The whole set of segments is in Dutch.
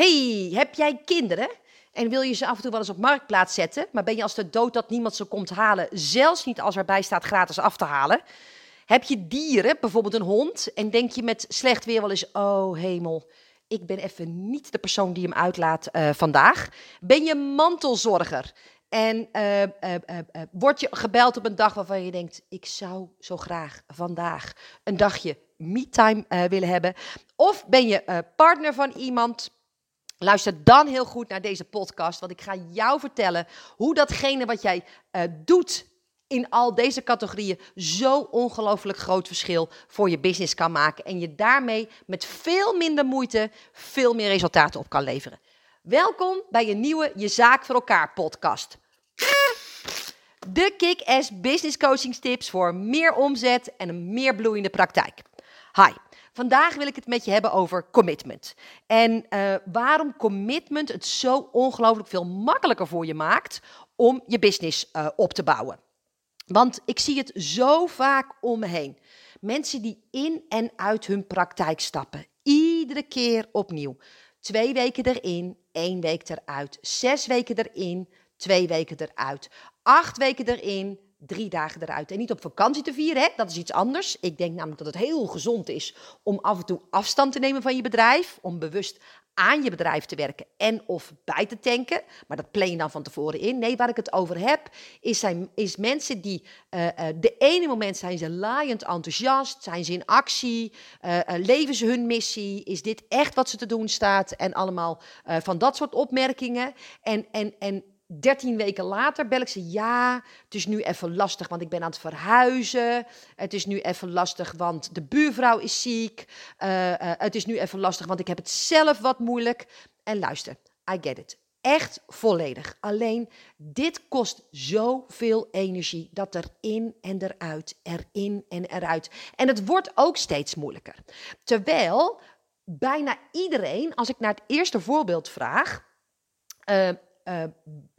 Hey, heb jij kinderen? En wil je ze af en toe wel eens op marktplaats zetten, maar ben je als de dood dat niemand ze komt halen, zelfs niet als erbij staat gratis af te halen? Heb je dieren, bijvoorbeeld een hond, en denk je met slecht weer wel eens, oh hemel, ik ben even niet de persoon die hem uitlaat uh, vandaag. Ben je mantelzorger en uh, word je gebeld op een dag waarvan je denkt, ik zou zo graag vandaag een dagje me-time willen hebben. Of ben je partner van iemand, Luister dan heel goed naar deze podcast, want ik ga jou vertellen hoe datgene wat jij uh, doet in al deze categorieën zo ongelooflijk groot verschil voor je business kan maken. En je daarmee met veel minder moeite veel meer resultaten op kan leveren. Welkom bij een nieuwe Je Zaak voor elkaar podcast. De kick-ass business coaching tips voor meer omzet en een meer bloeiende praktijk. Hi. Vandaag wil ik het met je hebben over commitment. En uh, waarom commitment het zo ongelooflijk veel makkelijker voor je maakt om je business uh, op te bouwen. Want ik zie het zo vaak om me heen. Mensen die in en uit hun praktijk stappen. Iedere keer opnieuw. Twee weken erin, één week eruit. Zes weken erin, twee weken eruit. Acht weken erin, drie dagen eruit. En niet op vakantie te vieren, hè? dat is iets anders. Ik denk namelijk dat het heel gezond is om af en toe afstand te nemen van je bedrijf. Om bewust aan je bedrijf te werken en of bij te tanken. Maar dat plan je dan van tevoren in. Nee, waar ik het over heb, is, zijn, is mensen die uh, uh, de ene moment zijn ze laaiend enthousiast, zijn ze in actie, uh, leven ze hun missie, is dit echt wat ze te doen staat en allemaal van dat soort opmerkingen. En, en, en 13 weken later bel ik ze. Ja, het is nu even lastig, want ik ben aan het verhuizen. Het is nu even lastig, want de buurvrouw is ziek. Uh, uh, het is nu even lastig, want ik heb het zelf wat moeilijk. En luister, I get it. Echt volledig. Alleen dit kost zoveel energie dat erin en eruit, erin en eruit. En het wordt ook steeds moeilijker. Terwijl bijna iedereen, als ik naar het eerste voorbeeld vraag. Uh, uh,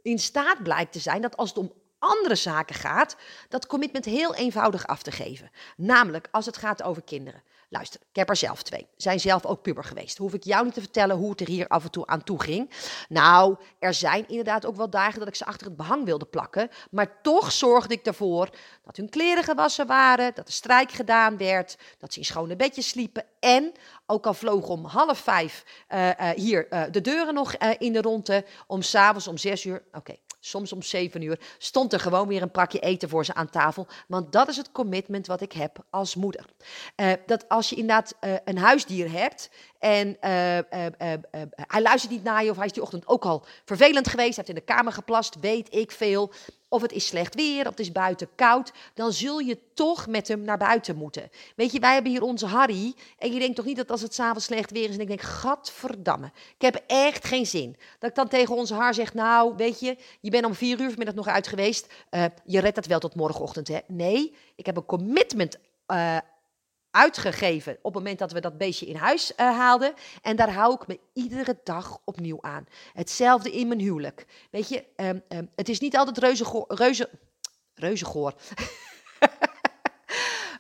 in staat blijkt te zijn dat als het om andere zaken gaat, dat commitment heel eenvoudig af te geven. Namelijk als het gaat over kinderen. Luister, ik heb er zelf twee. Zijn zelf ook puber geweest. Hoef ik jou niet te vertellen hoe het er hier af en toe aan toe ging. Nou, er zijn inderdaad ook wel dagen dat ik ze achter het behang wilde plakken. Maar toch zorgde ik ervoor dat hun kleren gewassen waren, dat de strijk gedaan werd, dat ze in schone bedjes sliepen. En, ook al vloog om half vijf uh, uh, hier uh, de deuren nog in de ronde, om s'avonds om zes uur, oké, soms om zeven uur, stond er gewoon weer een pakje eten voor ze aan tafel. Want dat is het commitment wat ik heb als moeder. Dat als je inderdaad een huisdier hebt en hij luistert niet naar je of hij is die ochtend ook al vervelend geweest, hij heeft in de kamer geplast, weet ik veel of het is slecht weer, of het is buiten koud, dan zul je toch met hem naar buiten moeten. Weet je, wij hebben hier onze Harry. En je denkt toch niet dat als het s'avonds slecht weer is en ik denk, gadverdamme, ik heb echt geen zin. Dat ik dan tegen onze haar zeg, nou, weet je, je bent om vier uur vanmiddag nog uit geweest. Uh, je redt het wel tot morgenochtend, hè? Nee, ik heb een commitment uh, uitgegeven op het moment dat we dat beestje in huis uh, haalden. En daar hou ik me iedere dag opnieuw aan. Hetzelfde in mijn huwelijk. Weet je, um, um, het is niet altijd reuze... reuze reuzegoor.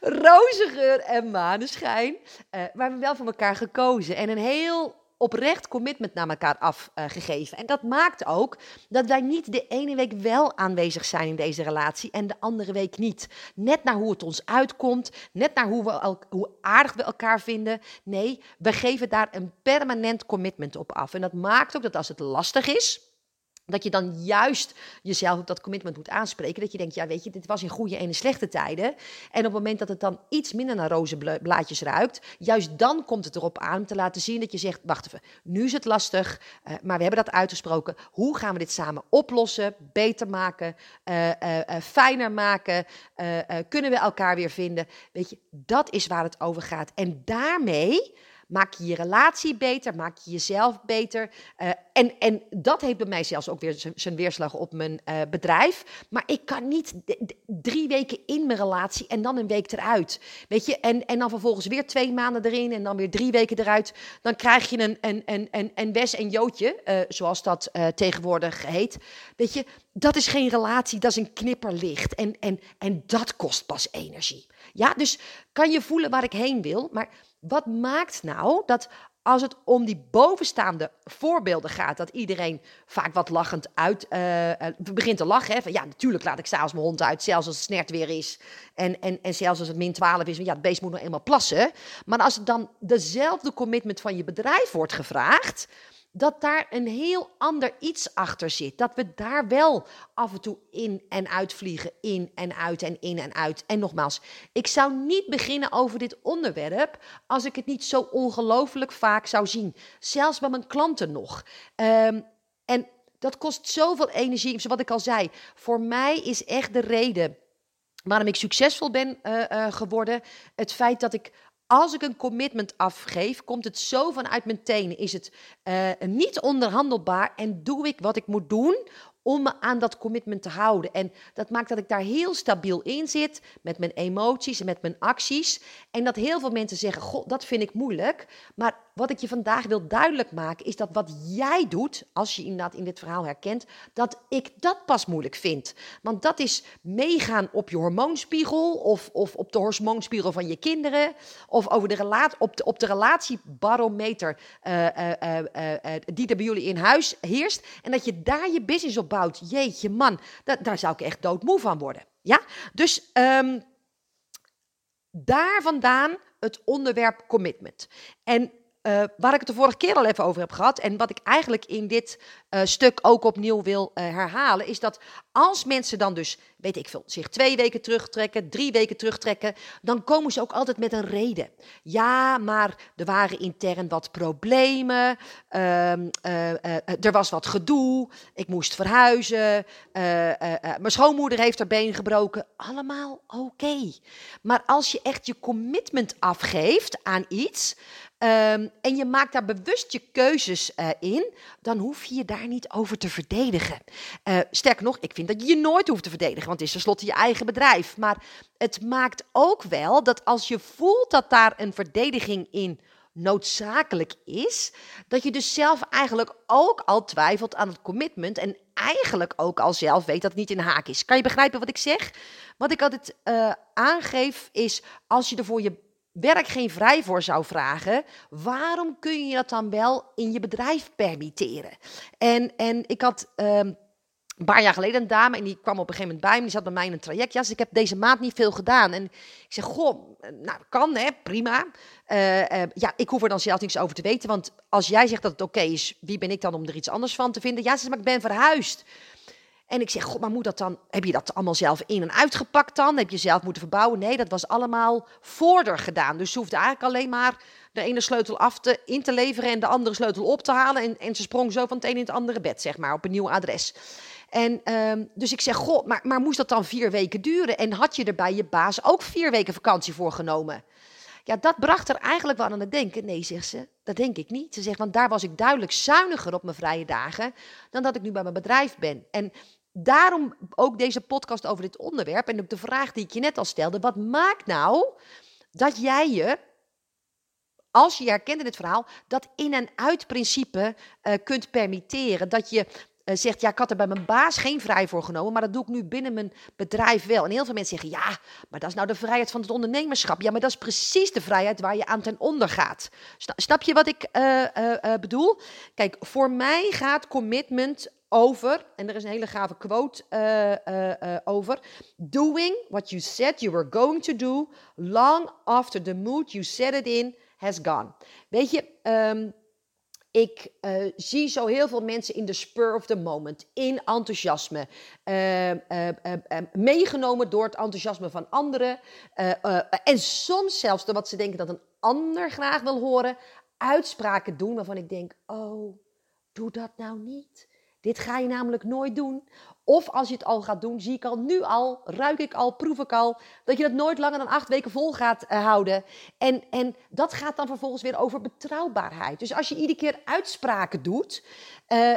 Rozengeur en maneschijn. Maar we hebben wel van elkaar gekozen. En een heel oprecht commitment naar elkaar afgegeven. En dat maakt ook dat wij niet de ene week wel aanwezig zijn in deze relatie en de andere week niet. Net naar hoe het ons uitkomt, net naar hoe, we hoe aardig we elkaar vinden. Nee, we geven daar een permanent commitment op af. En dat maakt ook dat als het lastig is dat je dan juist jezelf op dat commitment moet aanspreken. Dat je denkt, ja weet je, dit was in goede en in slechte tijden. En op het moment dat het dan iets minder naar roze blaadjes ruikt, juist dan komt het erop aan te laten zien dat je zegt, wacht even, nu is het lastig, uh, maar we hebben dat uitgesproken. Hoe gaan we dit samen oplossen, beter maken, uh, uh, fijner maken? kunnen we elkaar weer vinden? Weet je, dat is waar het over gaat. En daarmee Maak je je relatie beter, maak je jezelf beter. Uh, en, en dat heeft bij mij zelfs ook weer zijn weerslag op mijn uh, bedrijf. Maar ik kan niet drie weken in mijn relatie en dan een week eruit. Weet je, en, en dan vervolgens weer twee maanden erin en dan weer drie weken eruit. Dan krijg je een, een, een, een, een Wes en Jootje, uh, zoals dat tegenwoordig heet. Weet je, dat is geen relatie, dat is een knipperlicht. En, en, en dat kost pas energie. Ja, dus kan je voelen waar ik heen wil, maar wat maakt nou dat als het om die bovenstaande voorbeelden gaat, dat iedereen vaak wat lachend uit uh, begint te lachen. Hè? Ja, natuurlijk laat ik s'avonds mijn hond uit, zelfs als het snert weer is. En, en, en zelfs als het min 12 is, ja, het beest moet nog eenmaal plassen. Maar als het dan dezelfde commitment van je bedrijf wordt gevraagd, dat daar een heel ander iets achter zit. Dat we daar wel af en toe in en uit vliegen, in en uit en in en uit. En nogmaals, ik zou niet beginnen over dit onderwerp als ik het niet zo ongelooflijk vaak zou zien. Zelfs bij mijn klanten nog. Um, en dat kost zoveel energie. Zoals ik al zei, voor mij is echt de reden waarom ik succesvol ben uh, uh, geworden. Het feit dat ik als ik een commitment afgeef, komt het zo vanuit mijn tenen. Is het uh, niet onderhandelbaar en doe ik wat ik moet doen om me aan dat commitment te houden. En dat maakt dat ik daar heel stabiel in zit met mijn emoties en met mijn acties. En dat heel veel mensen zeggen: Goh, dat vind ik moeilijk. Maar wat ik je vandaag wil duidelijk maken, is dat wat jij doet, als je inderdaad in dit verhaal herkent, dat ik dat pas moeilijk vind. Want dat is meegaan op je hormoonspiegel, of, of op de hormoonspiegel van je kinderen, of over de relatie, op, de, op de relatiebarometer uh, uh, uh, die er bij jullie in huis heerst. En dat je daar je business op bouwt. Jeetje, man, daar zou ik echt doodmoe van worden. Ja, dus um, daar vandaan het onderwerp commitment. En uh, waar ik het de vorige keer al even over heb gehad. En wat ik eigenlijk in dit uh, stuk ook opnieuw wil uh, herhalen. Is dat als mensen dan dus, weet ik veel, zich twee weken terugtrekken, drie weken terugtrekken. Dan komen ze ook altijd met een reden. Ja, maar er waren intern wat problemen. Ehm, er was wat gedoe. Ik moest verhuizen. mijn schoonmoeder heeft haar been gebroken. Allemaal oké. Maar als je echt je commitment afgeeft aan iets. Um, en je maakt daar bewust je keuzes uh, in, dan hoef je je daar niet over te verdedigen. Uh, sterker nog, ik vind dat je je nooit hoeft te verdedigen, want het is tenslotte je eigen bedrijf. Maar het maakt ook wel dat als je voelt dat daar een verdediging in noodzakelijk is, dat je dus zelf eigenlijk ook al twijfelt aan het commitment en eigenlijk ook al zelf weet dat het niet in haak is. Kan je begrijpen wat ik zeg? Wat ik altijd uh, aangeef is, als je er voor je werk geen vrij voor zou vragen, waarom kun je dat dan wel in je bedrijf permitteren? En, en ik had. Um, een paar jaar geleden een dame en die kwam op een gegeven moment bij me. Die zat bij mij in een traject. Ja, dus ik heb deze maand niet veel gedaan. En ik zeg, goh, nou kan hè, prima. Uh, uh, ja, ik hoef er dan zelf niks over te weten. Want als jij zegt dat het oké is, wie ben ik dan om er iets anders van te vinden? Ja, ze zegt, maar ik ben verhuisd. En ik zeg, god, maar moet dat dan, heb je dat allemaal zelf in en uitgepakt dan? Heb je zelf moeten verbouwen? Nee, dat was allemaal voorder gedaan. Dus ze hoefde eigenlijk alleen maar de ene sleutel af te, in te leveren en de andere sleutel op te halen. En, en ze sprong zo van het een in het andere bed, zeg maar, op een nieuw adres. En um, dus ik zeg, goh, maar, maar moest dat dan vier weken duren? En had je er bij je baas ook vier weken vakantie voor genomen? Ja, dat bracht er eigenlijk wel aan het denken. Nee, zegt ze, dat denk ik niet. Ze zegt, want daar was ik duidelijk zuiniger op mijn vrije dagen dan dat ik nu bij mijn bedrijf ben. En daarom ook deze podcast over dit onderwerp. En ook de vraag die ik je net al stelde. Wat maakt nou dat jij je, als je herkent in het verhaal, dat in- en uit principe uh, kunt permitteren? Dat je uh, zegt, ja, ik had er bij mijn baas geen vrij voor genomen, maar dat doe ik nu binnen mijn bedrijf wel. En heel veel mensen zeggen, ja, maar dat is nou de vrijheid van het ondernemerschap. Ja, maar dat is precies de vrijheid waar je aan ten onder gaat. Snap je wat ik uh, bedoel? Kijk, voor mij gaat commitment over, en er is een hele gave quote uh, uh, uh, over. Doing what you said you were going to do, long after the mood you set it in has gone. Weet je, um, ik zie zo heel veel mensen in de spur of the moment, in enthousiasme, meegenomen door het enthousiasme van anderen. en soms zelfs door wat ze denken dat een ander graag wil horen, uitspraken doen waarvan ik denk: oh, doe dat nou niet. Dit ga je namelijk nooit doen. Of als je het al gaat doen, zie ik al nu al, ruik ik al, proef ik al, dat je het nooit langer dan acht weken vol gaat uh, houden. En, en dat gaat dan vervolgens weer over betrouwbaarheid. Dus als je iedere keer uitspraken doet uh, uh,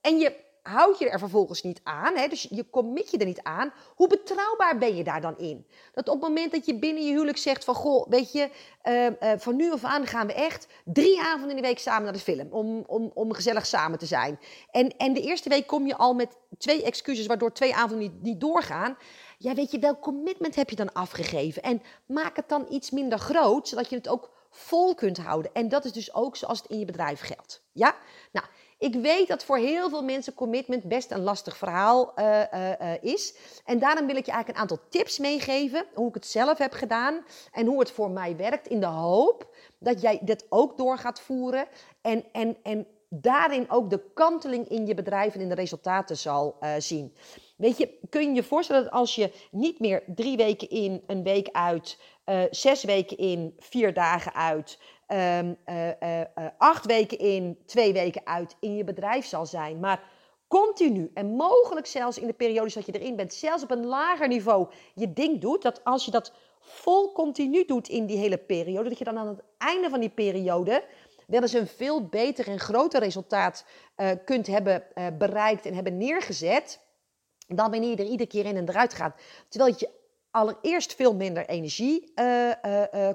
en je houd je er vervolgens niet aan, hè, dus je commit je er niet aan, hoe betrouwbaar ben je daar dan in? Dat op het moment dat je binnen je huwelijk zegt van, goh, weet je, uh, uh, van nu af aan gaan we echt drie avonden in de week samen naar de film, om, om, om gezellig samen te zijn. En, en de eerste week kom je al met twee excuses waardoor twee avonden niet, niet doorgaan. Ja, weet je, welk commitment heb je dan afgegeven? En maak het dan iets minder groot, zodat je het ook vol kunt houden. En dat is dus ook zoals het in je bedrijf geldt. Ja? Nou, ik weet dat voor heel veel mensen commitment best een lastig verhaal uh, uh, is. En daarom wil ik je eigenlijk een aantal tips meegeven. Hoe ik het zelf heb gedaan. En hoe het voor mij werkt. In de hoop dat jij dit ook door gaat voeren. En, en, en daarin ook de kanteling in je bedrijf en in de resultaten zal zien. Weet je, kun je je voorstellen dat als je niet meer drie weken in, een week uit, zes weken in, vier dagen uit, um, uh, acht weken in, twee weken uit in je bedrijf zal zijn, maar continu en mogelijk zelfs in de periodes dat je erin bent, zelfs op een lager niveau je ding doet, dat als je dat vol continu doet in die hele periode, dat je dan aan het einde van die periode wel eens een veel beter en groter resultaat kunt hebben bereikt en hebben neergezet. Dan wanneer je er iedere keer in en eruit gaat. Terwijl het je allereerst veel minder energie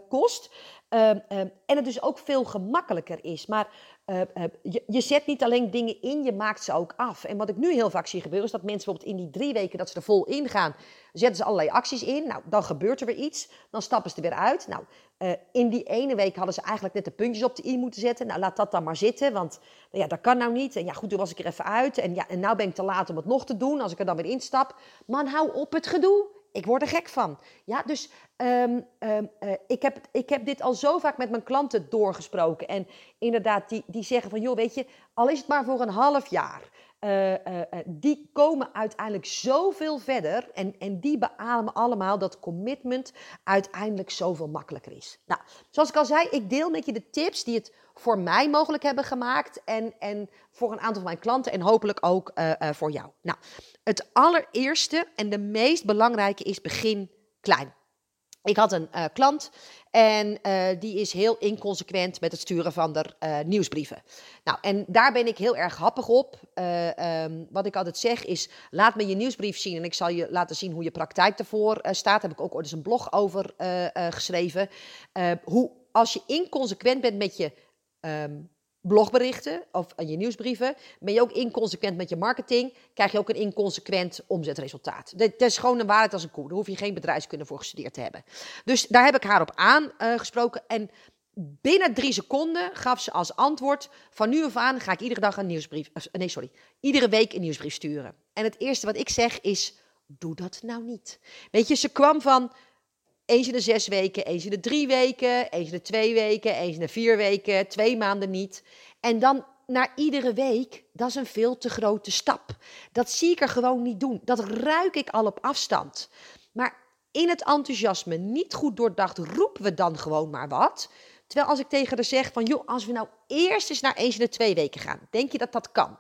kost. Ehm, ehm, en het dus ook veel gemakkelijker is. Maar uh, je, je, zet niet alleen dingen in, je maakt ze ook af. En wat ik nu heel vaak zie gebeuren, is dat mensen bijvoorbeeld in die drie weken dat ze er vol in gaan, zetten ze allerlei acties in. Nou, dan gebeurt er weer iets. Dan stappen ze er weer uit. Nou, uh, in die ene week hadden ze eigenlijk net de puntjes op de i moeten zetten. Nou, laat dat dan maar zitten, want nou ja, dat kan nou niet. En ja, goed, toen was ik er even uit. En ja, en nou ben ik te laat om het nog te doen, als ik er dan weer instap. Man, hou op het gedoe. Ik word er gek van. Ja, dus um, um, uh, ik, heb, ik heb dit al zo vaak met mijn klanten doorgesproken. En inderdaad, die, die zeggen van, joh, weet je, al is het maar voor een half jaar. Uh, uh, die komen uiteindelijk zoveel verder en, en die beamen allemaal dat commitment uiteindelijk zoveel makkelijker is. Nou, zoals ik al zei, ik deel met je de tips die het voor mij mogelijk hebben gemaakt en, en voor een aantal van mijn klanten en hopelijk ook voor jou. Nou, het allereerste en de meest belangrijke is begin klein. Ik had een uh, klant en uh, die is heel inconsequent met het sturen van de uh, nieuwsbrieven. Nou, en daar ben ik heel erg happig op. Um, wat ik altijd zeg is, laat me je nieuwsbrief zien en ik zal je laten zien hoe je praktijk ervoor staat. Daar heb ik ook ooit eens een blog over geschreven. hoe, als je inconsequent bent met je um, blogberichten of je nieuwsbrieven, ben je ook inconsequent met je marketing, krijg je ook een inconsequent omzetresultaat. Dat is gewoon een waarheid als een koe. Daar hoef je geen bedrijfskunde voor gestudeerd te hebben. Dus daar heb ik haar op aangesproken. Uh, en binnen drie seconden gaf ze als antwoord: van nu af aan ga ik iedere dag een nieuwsbrief, nee sorry, iedere week een nieuwsbrief sturen. En het eerste wat ik zeg is: doe dat nou niet. Weet je, ze kwam van eens in de zes weken, eens in de drie weken, eens in de twee weken, eens in de vier weken, twee maanden niet. En dan naar iedere week, dat is een veel te grote stap. Dat zie ik er gewoon niet doen. Dat ruik ik al op afstand. Maar in het enthousiasme, niet goed doordacht, roepen we dan gewoon maar wat. Terwijl als ik tegen haar zeg van, joh, als we nou eerst eens naar eens in de twee weken gaan, denk je dat dat kan?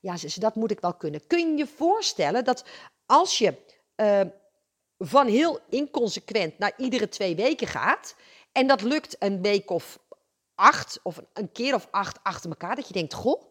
Ja, ze, dat moet ik wel kunnen. Kun je je voorstellen dat als je uh, van heel inconsequent naar iedere twee weken gaat. En dat lukt een week of acht, of een keer of acht achter elkaar. Dat je denkt, goh,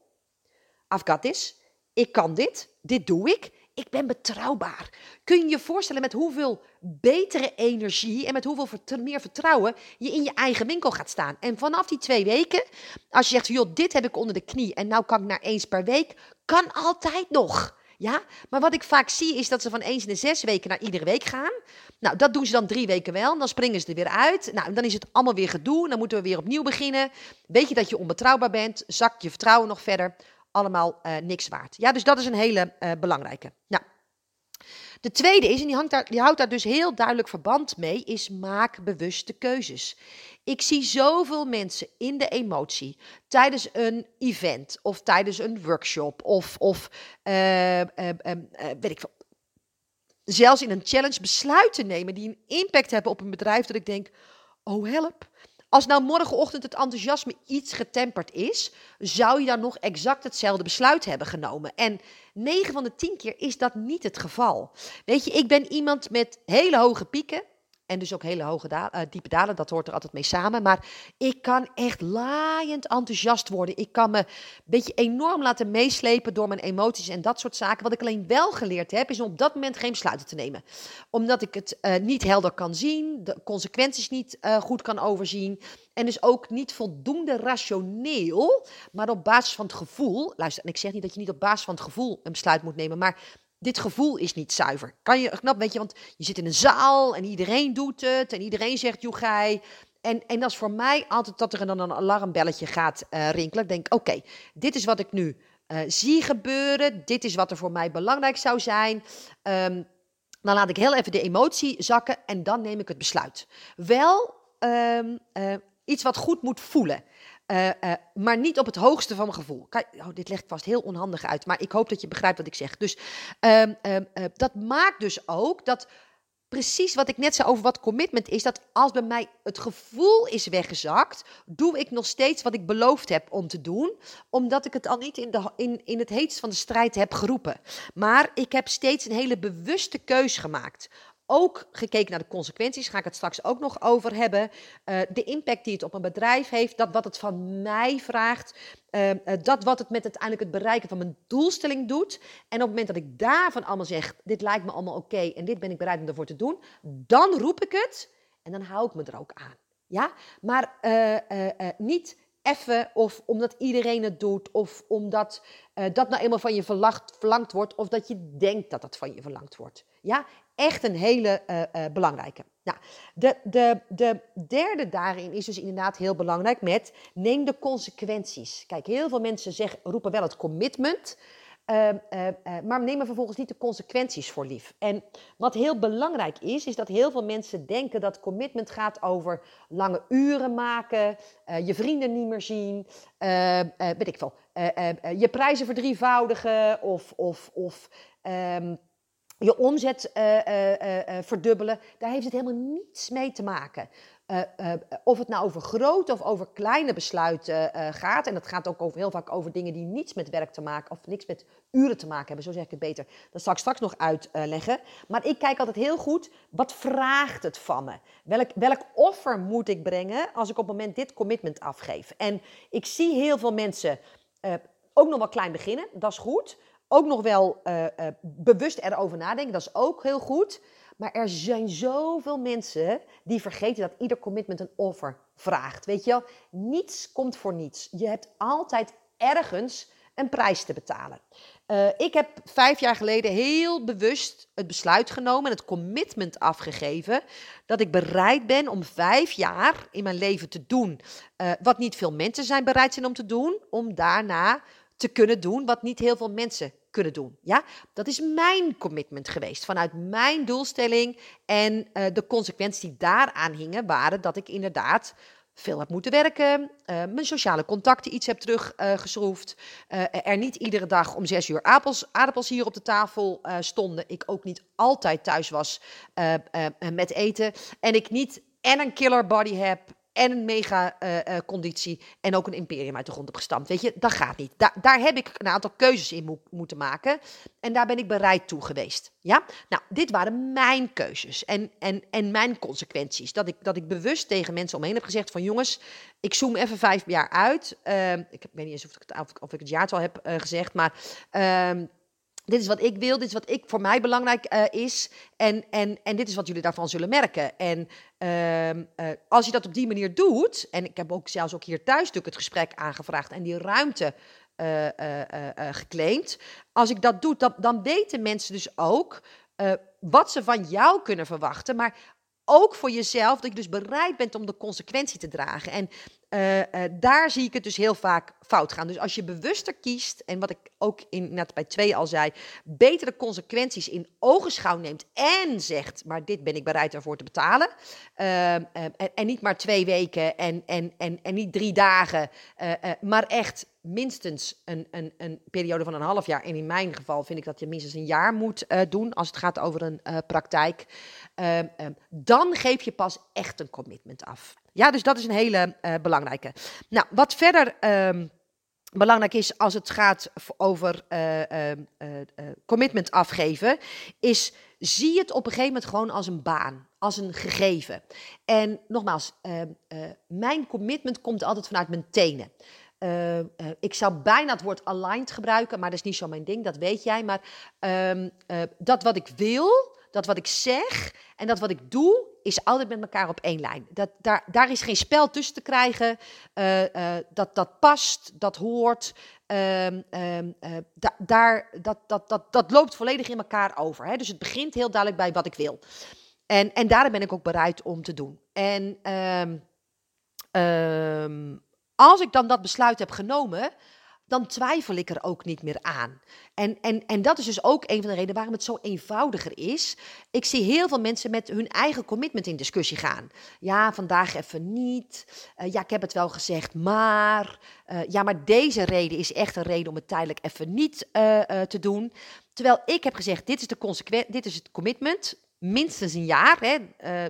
I've got this. Ik kan dit. Dit doe ik. Ik ben betrouwbaar. Kun je je voorstellen met hoeveel betere energie en met hoeveel meer vertrouwen je in je eigen winkel gaat staan. En vanaf die twee weken, als je zegt, joh, dit heb ik onder de knie en nou kan ik naar eens per week, kan altijd nog. Ja, maar wat ik vaak zie is dat ze van eens in de zes weken naar iedere week gaan. Nou, dat doen ze dan drie weken wel. Dan springen ze er weer uit. Nou, dan is het allemaal weer gedoe. Dan moeten we weer opnieuw beginnen. Weet je dat je onbetrouwbaar bent? Zakt je vertrouwen nog verder? Allemaal uh, niks waard. Ja, dus dat is een hele uh, belangrijke. Nou, de tweede is, en die, hangt daar, die houdt daar dus heel duidelijk verband mee, is maak bewuste keuzes. Ik zie zoveel mensen in de emotie tijdens een event of tijdens een workshop of, of uh, uh, uh, weet ik veel. Zelfs in een challenge besluiten nemen die een impact hebben op een bedrijf dat ik denk, oh help. Als nou morgenochtend het enthousiasme iets getemperd is, zou je dan nog exact hetzelfde besluit hebben genomen. En 9 van de 10 keer is dat niet het geval. Weet je, ik ben iemand met hele hoge pieken en dus ook hele hoge uh, diepe dalen, dat hoort er altijd mee samen. Maar ik kan echt laaiend enthousiast worden. Ik kan me een beetje enorm laten meeslepen door mijn emoties en dat soort zaken. Wat ik alleen wel geleerd heb, is om op dat moment geen besluiten te nemen. Omdat ik het uh, niet helder kan zien, de consequenties niet uh, goed kan overzien. En dus ook niet voldoende rationeel, maar op basis van het gevoel. Luister, en ik zeg niet dat je niet op basis van het gevoel een besluit moet nemen, maar dit gevoel is niet zuiver. Kan je knap, weet je, want je zit in een zaal en iedereen doet het en iedereen zegt joegij. En, en dat is voor mij altijd dat er dan een alarmbelletje gaat uh, rinkelen. Ik denk, oké, dit is wat ik nu uh, zie gebeuren. Dit is wat er voor mij belangrijk zou zijn. Um, dan laat ik heel even de emotie zakken en dan neem ik het besluit. Wel um, uh, iets wat goed moet voelen. Uh, uh, maar niet op het hoogste van mijn gevoel. Kijk, oh, dit legt vast heel onhandig uit, maar ik hoop dat je begrijpt wat ik zeg. Dus um, dat maakt dus ook dat precies wat ik net zei over wat commitment is, dat als bij mij het gevoel is weggezakt, doe ik nog steeds wat ik beloofd heb om te doen, omdat ik het al niet in, de, in, in het heetst van de strijd heb geroepen. Maar ik heb steeds een hele bewuste keus gemaakt ook gekeken naar de consequenties, ga ik het straks ook nog over hebben. Uh, de impact die het op een bedrijf heeft, dat wat het van mij vraagt, uh, dat wat het met uiteindelijk het bereiken van mijn doelstelling doet. En op het moment dat ik daarvan allemaal zeg, dit lijkt me allemaal oké en dit ben ik bereid om ervoor te doen, dan roep ik het en dan hou ik me er ook aan. Ja, maar niet even of omdat iedereen het doet of omdat dat nou eenmaal van je verlangd wordt of dat je denkt dat dat van je verlangd wordt. Ja, echt een hele uh, uh, belangrijke. Nou, de, de, de derde daarin is dus inderdaad heel belangrijk met neem de consequenties. Kijk, heel veel mensen zeggen, roepen wel het commitment, uh, maar nemen vervolgens niet de consequenties voor lief. En wat heel belangrijk is, is dat heel veel mensen denken dat commitment gaat over lange uren maken, je vrienden niet meer zien, weet ik veel, je prijzen verdrievoudigen of, of, of um, je omzet uh, uh, verdubbelen, daar heeft het helemaal niets mee te maken. of het nou over grote of over kleine besluiten gaat, en dat gaat ook over, heel vaak over dingen die niets met werk te maken, of niks met uren te maken hebben, zo zeg ik het beter. Dat zal ik straks nog uitleggen. maar ik kijk altijd heel goed, wat vraagt het van me? Welk, welk offer moet ik brengen als ik op het moment dit commitment afgeef? En ik zie heel veel mensen ook nog wel klein beginnen, dat is goed ook nog wel uh, uh, bewust erover nadenken. Dat is ook heel goed. Maar er zijn zoveel mensen die vergeten dat ieder commitment een offer vraagt. Weet je wel, niets komt voor niets. Je hebt altijd ergens een prijs te betalen. Uh, ik heb vijf jaar geleden heel bewust het besluit genomen en het commitment afgegeven dat ik bereid ben om vijf jaar in mijn leven te doen wat niet veel mensen zijn bereid zijn om te doen, om daarna te kunnen doen wat niet heel veel mensen kunnen doen. Ja, dat is mijn commitment geweest vanuit mijn doelstelling en uh, de consequenties die daaraan hingen waren dat ik inderdaad veel heb moeten werken, uh, mijn sociale contacten iets heb teruggeschroefd, uh, er niet iedere dag om zes uur aardappels, aardappels hier op de tafel stonden, ik ook niet altijd thuis was met eten en ik niet en een killer body heb en een mega uh, uh, conditie en ook een imperium uit de grond heb gestampt. Weet je, dat gaat niet. Da daar heb ik een aantal keuzes in mo moeten maken en daar ben ik bereid toe geweest. Ja, nou, dit waren mijn keuzes en, en, en mijn consequenties. Dat ik, dat ik bewust tegen mensen omheen heb gezegd van jongens, ik zoom even vijf jaar uit. Uh, ik weet niet eens of ik het, of ik het jaartal heb eh, gezegd, maar ehm, dit is wat ik wil, dit is wat ik voor mij belangrijk uh, is. En, en, en dit is wat jullie daarvan zullen merken. En uh, uh, als je dat op die manier doet, en ik heb ook zelfs ook hier thuis natuurlijk het gesprek aangevraagd en die ruimte uh, geclaimd. Als ik dat doe, dan, dan weten mensen dus ook wat ze van jou kunnen verwachten. Maar ook voor jezelf, dat je dus bereid bent om de consequentie te dragen. En uh, uh, daar zie ik het dus heel vaak fout gaan. Dus als je bewuster kiest, en wat ik ook in, net bij twee al zei, betere consequenties in ogenschouw neemt en zegt, maar dit ben ik bereid ervoor te betalen. Uh, en, en, niet maar twee weken en, en, en, en niet drie dagen, maar echt minstens een, een, een periode van een half jaar. En in mijn geval vind ik dat je minstens een jaar moet doen als het gaat over een praktijk. Ehm, ehm, dan geef je pas echt een commitment af. Ja, dus dat is een hele uh, belangrijke. Nou, wat verder um, belangrijk is als het gaat over uh, uh, commitment afgeven, is zie het op een gegeven moment gewoon als een baan, als een gegeven. En nogmaals, mijn commitment komt altijd vanuit mijn tenen. Ik zou bijna het woord aligned gebruiken, maar dat is niet zo mijn ding, dat weet jij. Maar dat wat ik wil, dat wat ik zeg en dat wat ik doe, is altijd met elkaar op één lijn. Dat, daar, daar is geen spel tussen te krijgen. Uh, uh, dat, dat past, dat hoort. Um, uh, da, daar, dat, dat, dat, dat loopt volledig in elkaar over. Hè? Dus het begint heel duidelijk bij wat ik wil. En, en daar ben ik ook bereid om te doen. En Ehm, als ik dan dat besluit heb genomen, dan twijfel ik er ook niet meer aan. En, en, en dat is dus ook een van de redenen waarom het zo eenvoudiger is. Ik zie heel veel mensen met hun eigen commitment in discussie gaan. Ja, vandaag even niet. Uh, ja, ik heb het wel gezegd, maar. Uh, ja, maar deze reden is echt een reden om het tijdelijk even niet uh, te doen. Terwijl ik heb gezegd, dit is, de consequent, dit is het commitment. Minstens een jaar. Hè.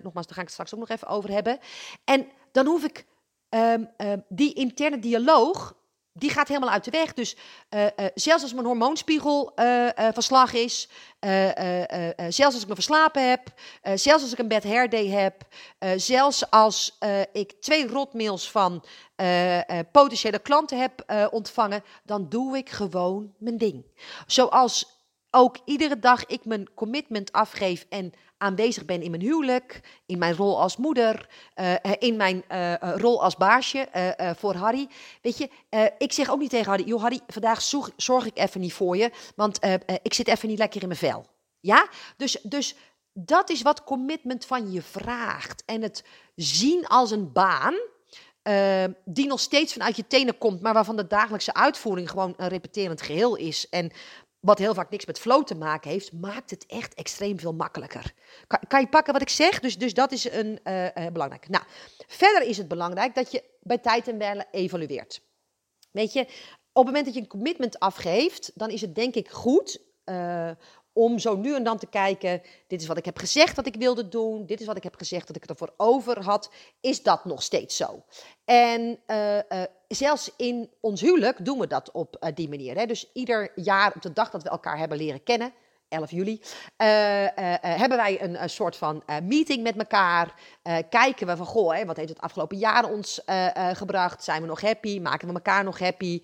nogmaals, daar ga ik het straks ook nog even over hebben. En dan hoef ik um, um, die interne dialoog die gaat helemaal uit de weg. Dus uh, uh, zelfs als mijn hormoonspiegel uh, van slag is, zelfs als ik me verslapen heb, zelfs als ik een bad hair day heb, zelfs als ik twee rotmails van potentiële klanten heb ontvangen, dan doe ik gewoon mijn ding. Zoals ook iedere dag ik mijn commitment afgeef en aanwezig ben in mijn huwelijk, in mijn rol als moeder, uh, in mijn uh, rol als baasje voor Harry. Weet je, ik zeg ook niet tegen Harry, joh Harry, vandaag zorg, zorg ik even niet voor je, want ik zit even niet lekker in mijn vel. Ja, dus, dus dat is wat commitment van je vraagt. En het zien als een baan, die nog steeds vanuit je tenen komt, maar waarvan de dagelijkse uitvoering gewoon een repeterend geheel is. En wat heel vaak niks met flow te maken heeft, maakt het echt extreem veel makkelijker. Kan, kan je pakken wat ik zeg? Dus, dus dat is een uh, uh, belangrijk. Nou, verder is het belangrijk dat je bij tijd en wijle evalueert. Weet je, op het moment dat je een commitment afgeeft, dan is het denk ik goed uh, om zo nu en dan te kijken, dit is wat ik heb gezegd dat ik wilde doen, dit is wat ik heb gezegd dat ik ervoor over had, is dat nog steeds zo? En uh, uh, zelfs in ons huwelijk doen we dat op uh, die manier. Hè? Dus ieder jaar op de dag dat we elkaar hebben leren kennen, 11 juli, uh, uh, hebben wij een, soort van meeting met elkaar. kijken we van, goh, wat heeft het afgelopen jaar ons gebracht? Zijn we nog happy? Maken we elkaar nog happy?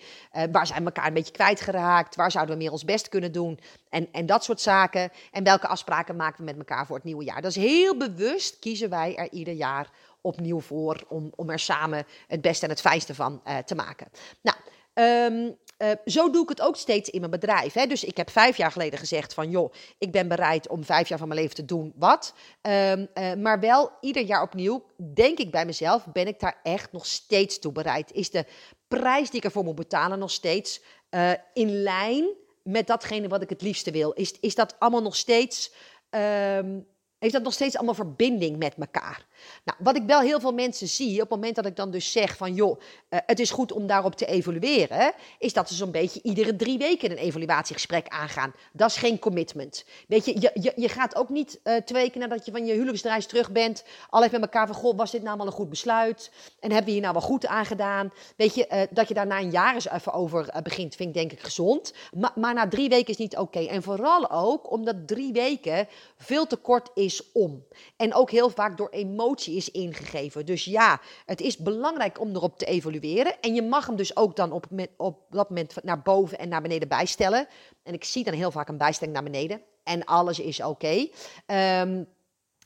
waar zijn we elkaar een beetje kwijtgeraakt? Waar zouden we meer ons best kunnen doen? En, en dat soort zaken. En welke afspraken maken we met elkaar voor het nieuwe jaar? Dat is heel bewust kiezen wij er ieder jaar opnieuw voor om, om er samen het beste en het fijnste van te maken. Nou, um, uh, zo doe ik het ook steeds in mijn bedrijf. Hè. Dus ik heb vijf jaar geleden gezegd van joh, ik ben bereid om vijf jaar van mijn leven te doen wat. Um, uh, maar wel ieder jaar opnieuw denk ik bij mezelf, ben ik daar echt nog steeds toe bereid? Is de prijs die ik ervoor moet betalen nog steeds uh, in lijn met datgene wat ik het liefste wil? Is, is dat allemaal nog steeds... Um, heeft dat nog steeds allemaal verbinding met elkaar? Nou, wat ik wel heel veel mensen zie, op het moment dat ik dan dus zeg van joh, uh, het is goed om daarop te evalueren, is dat ze zo'n beetje iedere drie weken een evaluatiegesprek aangaan. Dat is geen commitment. Weet je, je, je, je gaat ook niet uh, twee weken nadat je van je huwelijksreis terug bent, al even met elkaar van goh, was dit nou wel een goed besluit? En hebben we hier nou wel goed aan gedaan? Weet je, uh, dat je daar na een jaar eens even over begint, vind ik denk ik gezond. Ma maar na drie weken is niet oké. En vooral ook omdat drie weken veel te kort is om. En ook heel vaak door emoties is ingegeven. Dus ja, het is belangrijk om erop te evalueren. En je mag hem dus ook dan op, op dat moment naar boven en naar beneden bijstellen. En ik zie dan heel vaak een bijstelling naar beneden. En alles is oké. Um,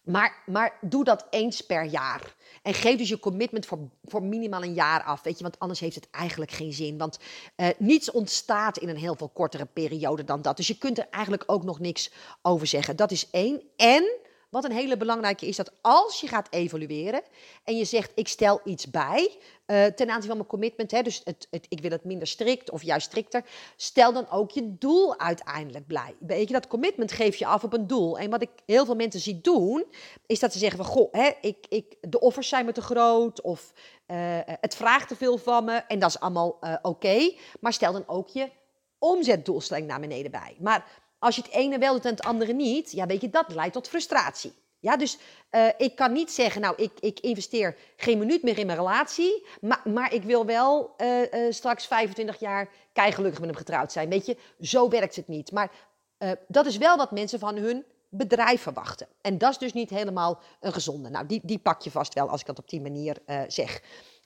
maar, maar doe dat eens per jaar. En geef dus je commitment voor, voor minimaal een jaar af. Weet je, want anders heeft het eigenlijk geen zin. Want uh, niets ontstaat in een heel veel kortere periode dan dat. Dus je kunt er eigenlijk ook nog niks over zeggen. Dat is één. En wat een hele belangrijke is dat als je gaat evalueren en je zegt ik stel iets bij uh, ten aanzien van mijn commitment, hè, dus het, het, ik wil het minder strikt of juist strikter, stel dan ook je doel uiteindelijk blij. Weet je, dat commitment geef je af op een doel. En wat ik heel veel mensen zie doen, is dat ze zeggen van goh, hè, ik, ik, de offers zijn me te groot of uh, het vraagt te veel van me en dat is allemaal uh, oké. Maar stel dan ook je omzetdoelstelling naar beneden bij. Maar als je het ene wel doet en het andere niet, ja, weet je, dat leidt tot frustratie. Ja, dus uh, ik kan niet zeggen, nou, ik, ik investeer geen minuut meer in mijn relatie, maar, maar ik wil wel uh, uh, straks 25 jaar gelukkig met hem getrouwd zijn. Weet je, zo werkt het niet. Maar dat is wel wat mensen van hun bedrijf verwachten. En dat is dus niet helemaal een gezonde. Nou, die, die pak je vast wel als ik dat op die manier zeg.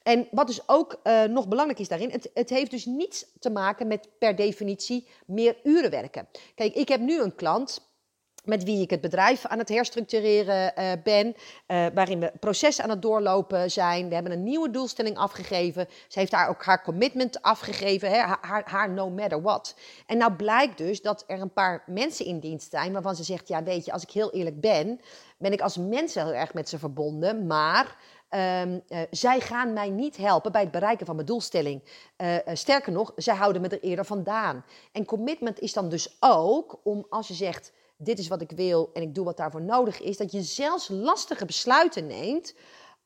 En wat dus ook uh, nog belangrijk is daarin, het, het, heeft dus niets te maken met per definitie meer uren werken. Kijk, ik heb nu een klant met wie ik het bedrijf aan het herstructureren uh, ben, uh, waarin we processen aan het doorlopen zijn. We hebben een nieuwe doelstelling afgegeven. Ze heeft daar ook haar commitment afgegeven, hè, haar, haar no matter what. En nou blijkt dus dat er een paar mensen in dienst zijn waarvan ze zegt, ja weet je, als ik heel eerlijk ben, ben ik als mens heel erg met ze verbonden, maar Ehm, eh, zij gaan mij niet helpen bij het bereiken van mijn doelstelling. Eh, eh, sterker nog, zij houden me er eerder vandaan. En commitment is dan dus ook om als je zegt: Dit is wat ik wil en ik doe wat daarvoor nodig is, dat je zelfs lastige besluiten neemt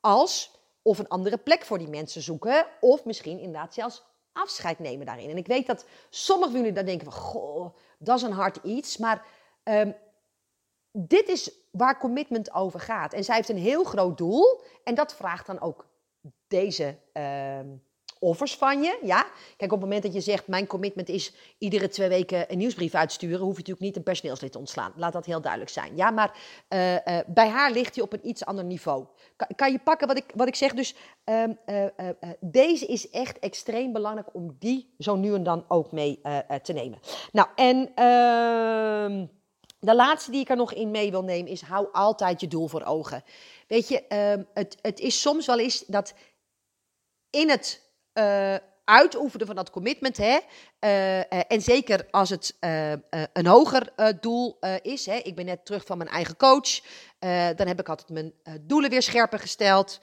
als of een andere plek voor die mensen zoeken, of misschien inderdaad zelfs afscheid nemen daarin. En ik weet dat sommigen van jullie dan denken van, goh, dat is een hard iets, maar um, dit is waar commitment over gaat. En zij heeft een heel groot doel en dat vraagt dan ook deze uh, offers van je. Ja? Kijk, op het moment dat je zegt, mijn commitment is iedere twee weken een nieuwsbrief uitsturen, hoef je natuurlijk niet een personeelslid te ontslaan. Laat dat heel duidelijk zijn. Ja, maar uh, uh, bij haar ligt hij op een iets ander niveau. Kan, kan, je pakken wat ik, wat ik zeg? Dus uh, deze is echt extreem belangrijk om die zo nu en dan ook mee te nemen. Nou, en ehm, de laatste die ik er nog in mee wil nemen is: hou altijd je doel voor ogen. Weet je, ehm, het, het is soms wel eens dat in het uh, uitoefenen van dat commitment, hè, uh, uh, en zeker als het een hoger doel is. Hè, ik ben net terug van mijn eigen coach. Dan heb ik altijd mijn doelen weer scherper gesteld.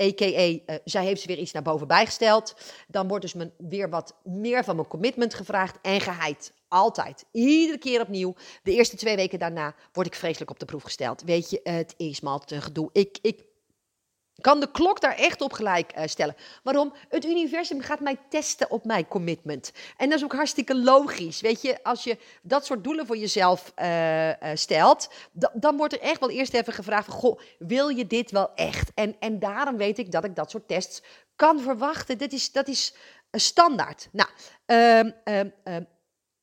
A.k.a. zij heeft ze weer iets naar boven bijgesteld. Dan wordt dus mijn, weer wat meer van mijn commitment gevraagd en geheid. Altijd. Iedere keer opnieuw. De eerste twee weken daarna word ik vreselijk op de proef gesteld. Weet je, het is maar altijd gedoe. Ik, ik kan de klok daar echt op gelijk uh, stellen. Waarom? Het universum gaat mij testen op mijn commitment. En dat is ook hartstikke logisch. Weet je, als je dat soort doelen voor jezelf uh, uh, stelt, dan wordt er echt wel eerst even gevraagd: Goh, wil je dit wel echt? En, en daarom weet ik dat ik dat soort tests kan verwachten. Dit is, dat is standaard. Nou, um, um, um,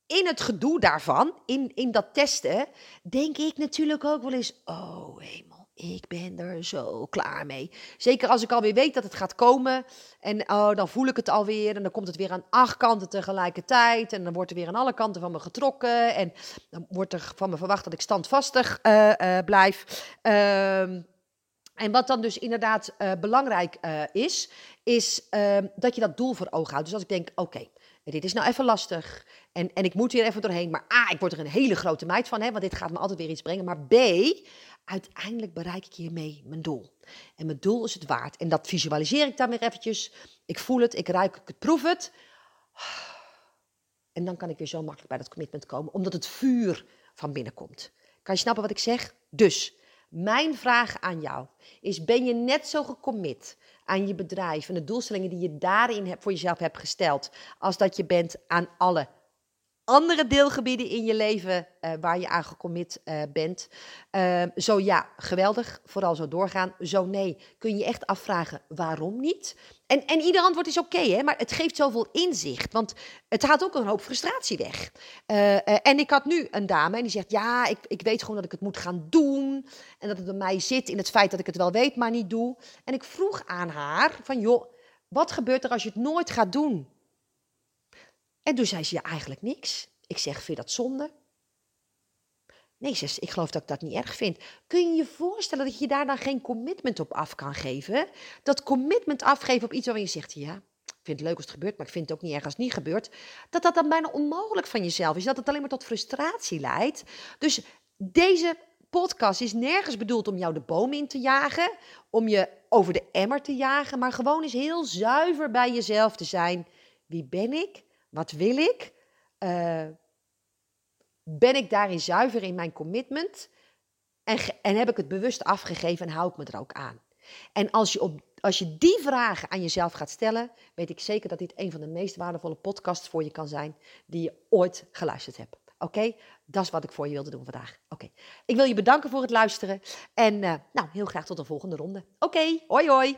in het gedoe daarvan, in, in dat testen, denk ik natuurlijk ook wel eens: oh hemel ik ben er zo klaar mee. Zeker als ik alweer weet dat het gaat komen. En oh, dan voel ik het alweer. En dan komt het weer aan acht kanten tegelijkertijd. En dan wordt er weer aan alle kanten van me getrokken. En dan wordt er van me verwacht dat ik standvastig uh, uh, blijf. Uh, en wat dan dus inderdaad uh, belangrijk is, is uh, dat je dat doel voor ogen houdt. Dus als ik denk, oké, dit is nou even lastig en, en ik moet hier even doorheen. Maar A, ik word er een hele grote meid van, hè, want dit gaat me altijd weer iets brengen. Maar B, uiteindelijk bereik ik hiermee mijn doel. En mijn doel is het waard. En dat visualiseer ik dan weer eventjes. Ik voel het, ik ruik het, ik proef het. En dan kan ik weer zo makkelijk bij dat commitment komen, omdat het vuur van binnen komt. Kan je snappen wat ik zeg? Dus, mijn vraag aan jou is: ben je net zo gecommit aan je bedrijf en de doelstellingen die je daarin voor jezelf hebt gesteld, als dat je bent aan alle andere deelgebieden in je leven uh, waar je aan gecommit uh, bent. Uh, zo ja, geweldig, vooral zo doorgaan. Zo nee, kun je echt afvragen waarom niet? En, en ieder antwoord is oké, okay, maar het geeft zoveel inzicht, want het haalt ook een hoop frustratie weg. en ik had nu een dame en die zegt, ja, ik, ik weet gewoon dat ik het moet gaan doen. En dat het bij mij zit in het feit dat ik het wel weet, maar niet doe. En ik vroeg aan haar van, joh, wat gebeurt er als je het nooit gaat doen? En toen zei ze, ja, eigenlijk niks. Ik zeg, vind je dat zonde? Nee, zus, ik geloof dat ik dat niet erg vind. Kun je je voorstellen dat je daar dan geen commitment op af kan geven? Dat commitment afgeven op iets waarvan je zegt, ja, ik vind het leuk als het gebeurt, maar ik vind het ook niet erg als het niet gebeurt. Dat dat dan bijna onmogelijk van jezelf is. Dat het alleen maar tot frustratie leidt. Dus deze podcast is nergens bedoeld om jou de boom in te jagen, om je over de emmer te jagen, maar gewoon eens heel zuiver bij jezelf te zijn. Wie ben ik? Wat wil ik? Uh, ben ik daarin zuiver in mijn commitment? En, en heb ik het bewust afgegeven en hou ik me er ook aan? En als je, op, als je die vragen aan jezelf gaat stellen, weet ik zeker dat dit een van de meest waardevolle podcasts voor je kan zijn die je ooit geluisterd hebt. Oké, dat is wat ik voor je wilde doen vandaag. Oké, ik wil je bedanken voor het luisteren en uh, nou, heel graag tot de volgende ronde. Oké, hoi hoi.